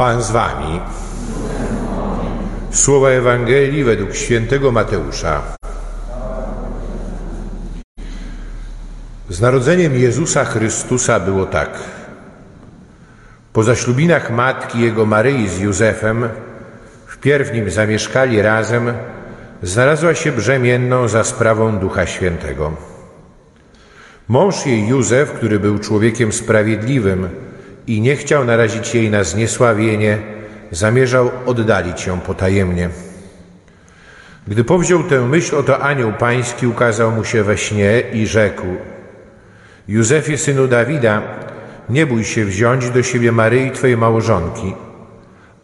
Pan z wami. Słowa Ewangelii według świętego Mateusza. Z narodzeniem Jezusa Chrystusa było tak. Po zaślubinach matki jego Maryi z Józefem, wpierw nim zamieszkali razem, znalazła się brzemienną za sprawą Ducha Świętego. Mąż jej Józef, który był człowiekiem sprawiedliwym i nie chciał narazić jej na zniesławienie, zamierzał oddalić ją potajemnie. Gdy powziął tę myśl, oto anioł pański ukazał mu się we śnie i rzekł Józefie, synu Dawida, nie bój się wziąć do siebie Maryi, twojej małżonki,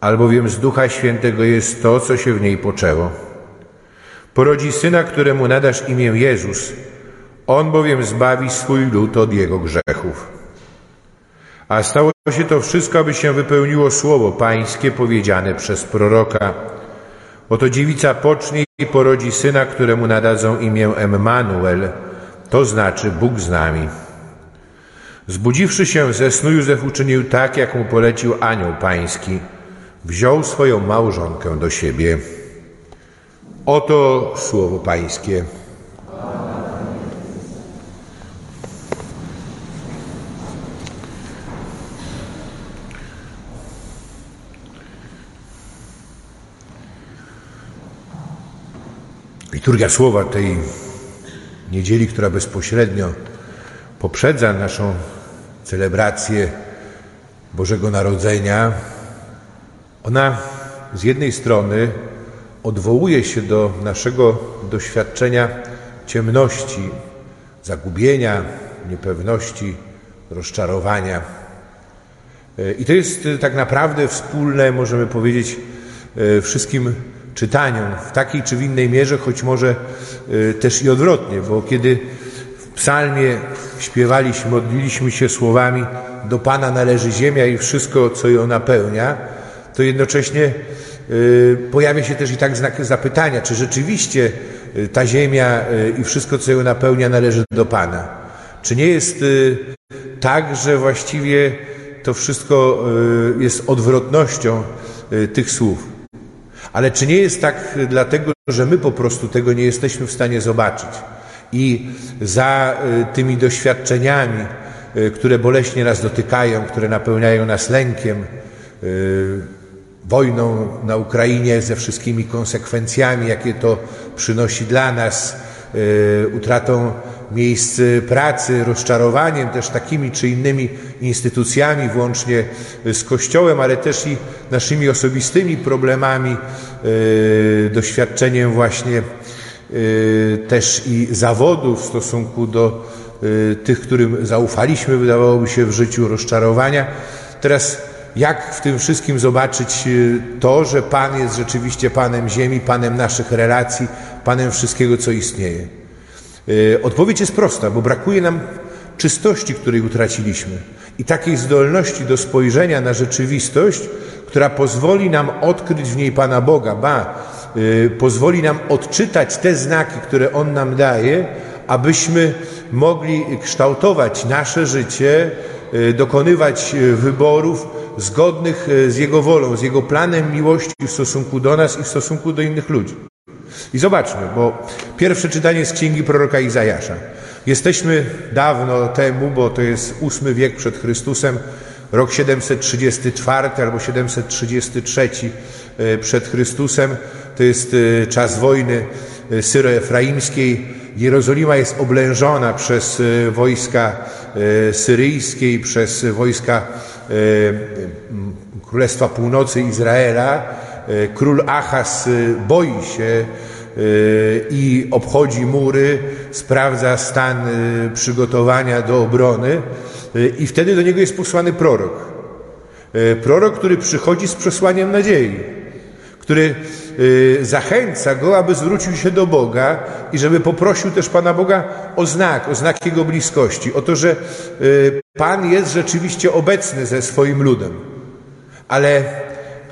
albowiem z Ducha Świętego jest to, co się w niej poczęło. Porodzi syna, któremu nadasz imię Jezus, on bowiem zbawi swój lud od jego grzechów. A stało się to wszystko, aby się wypełniło słowo pańskie powiedziane przez proroka. Oto dziewica pocznie i porodzi syna, któremu nadadzą imię Emmanuel, to znaczy Bóg z nami. Zbudziwszy się ze snu, Józef uczynił tak, jak mu polecił anioł pański. Wziął swoją małżonkę do siebie. Oto słowo pańskie. Liturgia słowa tej niedzieli, która bezpośrednio poprzedza naszą celebrację Bożego Narodzenia, ona z jednej strony odwołuje się do naszego doświadczenia ciemności, zagubienia, niepewności, rozczarowania. I to jest tak naprawdę wspólne, możemy powiedzieć, wszystkim czytaniom w takiej czy w innej mierze, choć może y, też i odwrotnie, bo kiedy w psalmie śpiewaliśmy, modliliśmy się słowami do Pana należy ziemia i wszystko, co ją napełnia, to jednocześnie y, pojawia się też i tak znak zapytania, czy rzeczywiście y, ta ziemia i wszystko, co ją napełnia, należy do Pana. Czy nie jest tak, że właściwie to wszystko jest odwrotnością tych słów? Ale czy nie jest tak dlatego, że my po prostu tego nie jesteśmy w stanie zobaczyć? I za y, tymi doświadczeniami, y, które boleśnie nas dotykają, które napełniają nas lękiem, y, wojną na Ukrainie ze wszystkimi konsekwencjami, jakie to przynosi dla nas, utratą miejsc pracy, rozczarowaniem też takimi czy innymi instytucjami, włącznie z Kościołem, ale też i naszymi osobistymi problemami, e, doświadczeniem właśnie e, też i zawodu w stosunku do e, tych, którym zaufaliśmy, wydawałoby się w życiu rozczarowania. Teraz jak w tym wszystkim zobaczyć to, że Pan jest rzeczywiście Panem ziemi, Panem naszych relacji, Panem wszystkiego, co istnieje? E, odpowiedź jest prosta, bo brakuje nam czystości, której utraciliśmy i takiej zdolności do spojrzenia na rzeczywistość, która pozwoli nam odkryć w niej Pana Boga, ba, yy, pozwoli nam odczytać te znaki, które On nam daje, abyśmy mogli kształtować nasze życie, yy, dokonywać wyborów zgodnych z Jego wolą, z Jego planem miłości w stosunku do nas i w stosunku do innych ludzi. I zobaczmy, bo pierwsze czytanie z księgi proroka Izajasza. Jesteśmy dawno temu, bo to jest ósmy wiek przed Chrystusem, rok 734 albo 733 e, przed Chrystusem. To jest e, czas wojny e, syroefraimskiej. Jerozolima jest oblężona przez wojska syryjskie, przez wojska Królestwa Północy Izraela. Król Achaz boi się i obchodzi mury, sprawdza stan y, przygotowania do obrony y, i wtedy do niego jest posłany prorok. Y, prorok, który przychodzi z przesłaniem nadziei, który zachęca go, aby zwrócił się do Boga i żeby poprosił też Pana Boga o znak, o znak Jego bliskości, o to, że Pan jest rzeczywiście obecny ze swoim ludem. Ale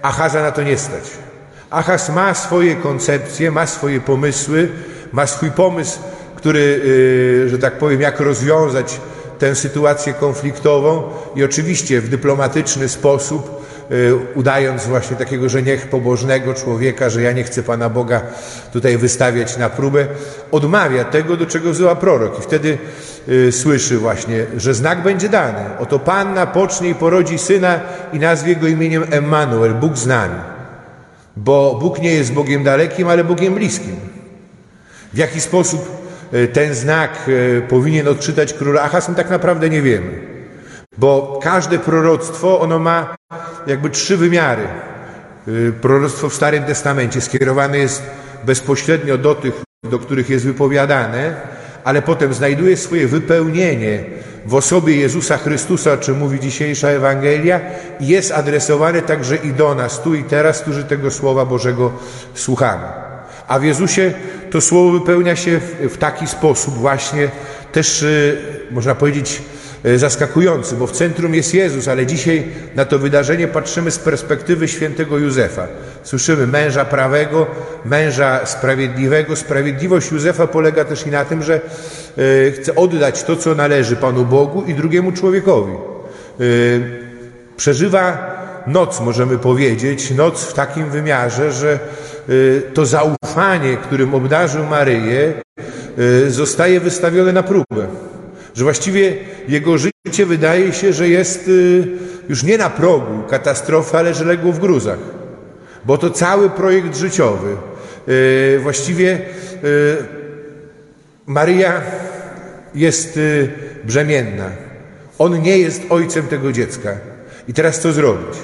Achaza na to nie stać. Achaz ma swoje koncepcje, ma swoje pomysły, ma swój pomysł, który, y, że tak powiem, jak rozwiązać tę sytuację konfliktową i oczywiście w dyplomatyczny sposób udając właśnie takiego, że niech pobożnego człowieka, że ja nie chcę Pana Boga tutaj wystawiać na próbę, odmawia tego, do czego wzywa prorok. I wtedy y, słyszy właśnie, że znak będzie dany. Oto Panna pocznie i porodzi syna i nazwie go imieniem Emmanuel, Bóg z nami. Bo Bóg nie jest Bogiem dalekim, ale Bogiem bliskim. W jaki sposób y, ten znak y, powinien odczytać król Achaz, tak naprawdę nie wiemy. Bo każde proroctwo, ono ma jakby trzy wymiary. Y, proroctwo w Starym Testamencie skierowane jest bezpośrednio do tych, do których jest wypowiadane, ale potem znajduje swoje wypełnienie w osobie Jezusa Chrystusa, o czym mówi dzisiejsza Ewangelia, jest adresowane także i do nas, tu i teraz, którzy tego Słowa Bożego słuchamy. A w Jezusie to Słowo wypełnia się w taki sposób właśnie też, y, można powiedzieć, zaskakujący, bo w centrum jest Jezus, ale dzisiaj na to wydarzenie patrzymy z perspektywy świętego Józefa. Słyszymy męża prawego, męża sprawiedliwego. Sprawiedliwość Józefa polega też i na tym, że e, chce oddać to, co należy Panu Bogu i drugiemu człowiekowi. E, przeżywa noc, możemy powiedzieć, noc w takim wymiarze, że to zaufanie, którym obdarzył Maryję, zostaje wystawione na próbę że właściwie jego życie wydaje się, że jest y, już nie na progu katastrofy, ale że legło w gruzach. Bo to cały projekt życiowy. Y, właściwie y, Maryja jest brzemienna. On nie jest ojcem tego dziecka. I teraz co zrobić?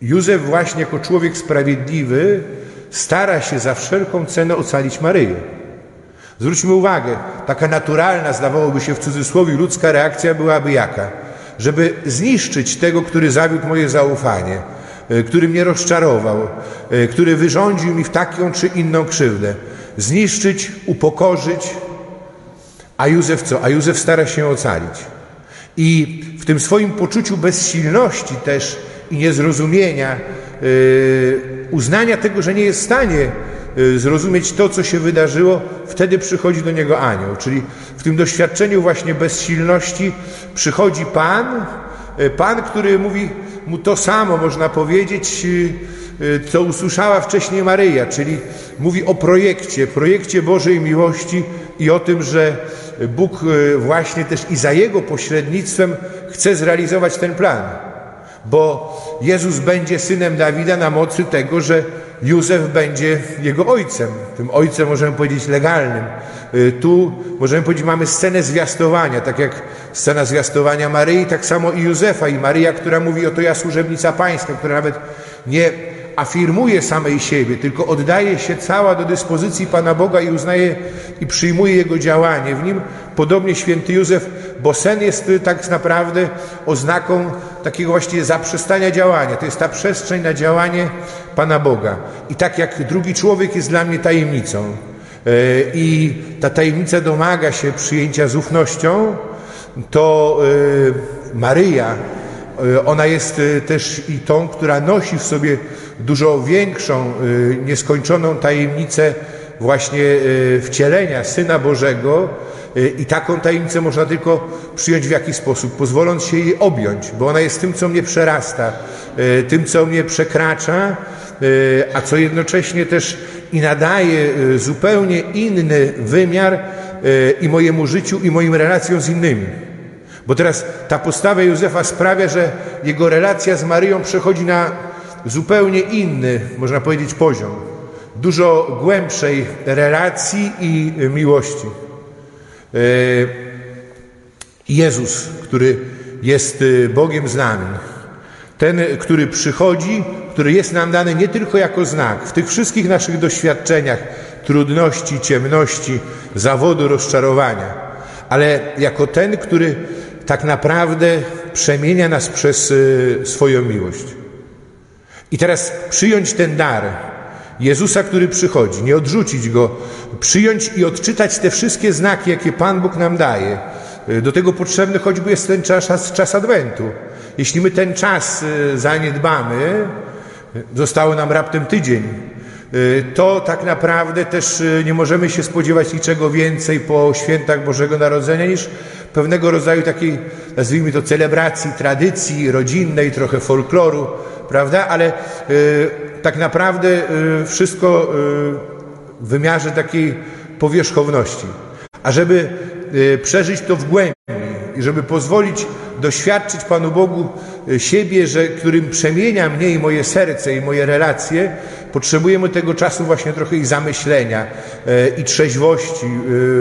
Józef właśnie jako człowiek sprawiedliwy stara się za wszelką cenę ocalić Maryję. Zwróćmy uwagę, taka naturalna, zdawałoby się w cudzysłowie, ludzka reakcja byłaby jaka? Żeby zniszczyć tego, który zawiódł moje zaufanie, e, który mnie rozczarował, e, który wyrządził mi w taką czy inną krzywdę. Zniszczyć, upokorzyć, a Józef co? A Józef stara się ocalić. I w tym swoim poczuciu bezsilności też i niezrozumienia, yy, uznania tego, że nie jest w stanie zrozumieć to, co się wydarzyło, wtedy przychodzi do niego anioł. Czyli w tym doświadczeniu właśnie bezsilności przychodzi Pan, y, Pan, który mówi mu to samo, można powiedzieć, y, co usłyszała wcześniej Maryja, czyli mówi o projekcie, projekcie Bożej miłości i o tym, że Bóg właśnie też i za Jego pośrednictwem chce zrealizować ten plan. Bo Jezus będzie synem Dawida na mocy tego, że Józef będzie jego ojcem, tym ojcem możemy powiedzieć legalnym. Y, tu możemy powiedzieć, mamy scenę zwiastowania, tak jak scena zwiastowania Maryi, tak samo i Józefa i Maryja, która mówi, oto ja służebnica pańska, która nawet nie afirmuje samej siebie, tylko oddaje się cała do dyspozycji Pana Boga i uznaje i przyjmuje Jego działanie w nim. Podobnie święty Józef, bo sen jest tak naprawdę oznaką takiego właściwie zaprzestania działania. To jest ta przestrzeń na działanie Pana Boga. I tak jak drugi człowiek jest dla mnie tajemnicą e, i ta tajemnica domaga się przyjęcia z ufnością, to e, Maryja, e, ona jest też i tą, która nosi w sobie dużo większą, nieskończoną tajemnicę właśnie wcielenia Syna Bożego, i taką tajemnicę można tylko przyjąć w jakiś sposób, pozwoląc się jej objąć, bo ona jest tym, co mnie przerasta, tym, co mnie przekracza E, a co jednocześnie też i nadaje e, zupełnie inny wymiar e, i mojemu życiu, i moim relacjom z innymi. Bo teraz ta postawa Józefa sprawia, że jego relacja z Maryją przechodzi na zupełnie inny, można powiedzieć, poziom. Dużo głębszej relacji i miłości. Jezus, który jest Bogiem z nami, ten, który przychodzi, który jest nam dany nie tylko jako znak, w tych wszystkich naszych doświadczeniach, trudności, ciemności, zawodu, rozczarowania, ale jako ten, który tak naprawdę przemienia nas przez y, swoją miłość. I teraz przyjąć ten dar Jezusa, który przychodzi, nie odrzucić go, przyjąć i odczytać te wszystkie znaki, jakie Pan Bóg nam daje. Y, do tego potrzebny choćby jest ten czas, czas Adwentu. Jeśli my ten czas y, zaniedbamy, zostało nam raptem tydzień, y, to tak naprawdę też y, nie możemy się spodziewać niczego więcej po świętach Bożego Narodzenia niż pewnego rodzaju takiej nazwijmy to, celebracji, tradycji rodzinnej, trochę folkloru, prawda? Ale y, tak naprawdę y, wszystko y, w wymiarze takiej powierzchowności. A żeby y, przeżyć to w głębi i żeby pozwolić doświadczyć Panu Bogu y, siebie, że, którym przemienia mnie i moje serce i moje relacje, potrzebujemy tego czasu właśnie trochę i zamyślenia y, i trzeźwości,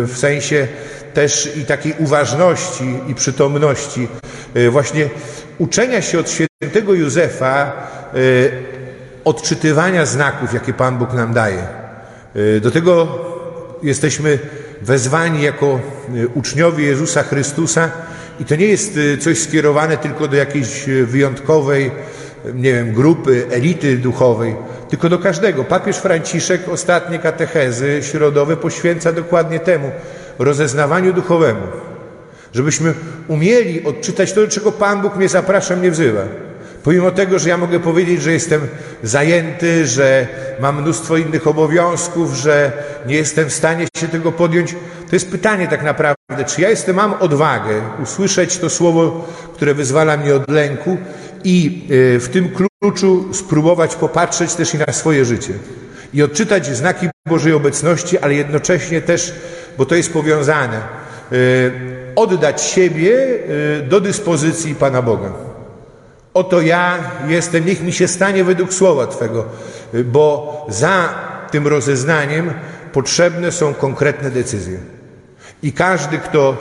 w sensie też i takiej uważności i przytomności, właśnie uczenia się od świętego Józefa odczytywania znaków, jakie Pan Bóg nam daje. Do tego jesteśmy wezwani jako e, uczniowie Jezusa Chrystusa i to nie jest e, coś skierowane tylko do jakiejś e, wyjątkowej, nie wiem, grupy, elity duchowej, tylko do każdego. Papież Franciszek ostatnie katechezy środowe poświęca dokładnie temu, rozeznawaniu duchowemu. Żebyśmy umieli odczytać to, do czego Pan Bóg mnie zaprasza, mnie wzywa. Pomimo tego, że ja mogę powiedzieć, że jestem zajęty, że mam mnóstwo innych obowiązków, że nie jestem w stanie się tego podjąć, to jest pytanie tak naprawdę, czy ja jestem, mam odwagę usłyszeć to słowo, które wyzwala mnie od lęku i e, w tym kluczu spróbować popatrzeć też i na swoje życie i odczytać znaki Bożej obecności, ale jednocześnie też, bo to jest powiązane, e, oddać siebie e, do dyspozycji Pana Boga. Oto ja jestem, niech mi się stanie według słowa Twego, bo za tym rozeznaniem potrzebne są konkretne decyzje. I każdy, kto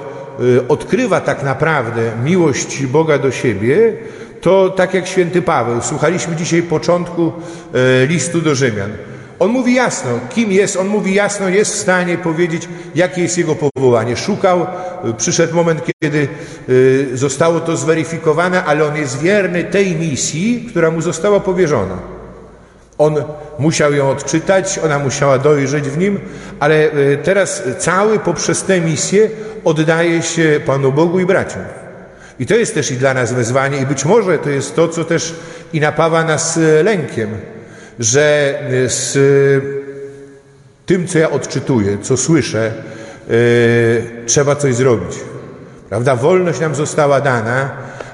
odkrywa tak naprawdę miłość Boga do siebie, to tak jak święty Paweł, słuchaliśmy dzisiaj początku y, listu do Rzymian. On mówi jasno, kim jest, on mówi jasno, jest w stanie powiedzieć, jakie jest jego powołanie. Szukał, y, przyszedł moment, kiedy y, zostało to zweryfikowane, ale on jest wierny tej misji, która mu została powierzona. On musiał ją odczytać, ona musiała dojrzeć w nim, ale teraz cały poprzez tę misję oddaje się Panu Bogu i braciom. I to jest też i dla nas wezwanie, i być może to jest to, co też i napawa nas lękiem że e, z tym, co ja odczytuję, co słyszę, e, trzeba coś zrobić. Prawda? Wolność nam została dana,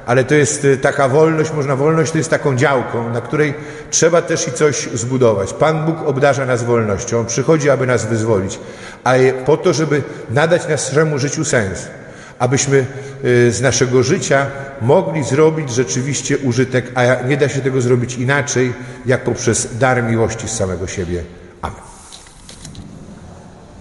ale to jest e, taka wolność, można wolność to jest taką działką, na której trzeba też i coś zbudować. Pan Bóg obdarza nas wolnością, On przychodzi, aby nas wyzwolić, ale po to, żeby nadać naszemu życiu sens abyśmy y, z naszego życia mogli zrobić rzeczywiście użytek, a nie da się tego zrobić inaczej, jak poprzez dar miłości z samego siebie. Amen.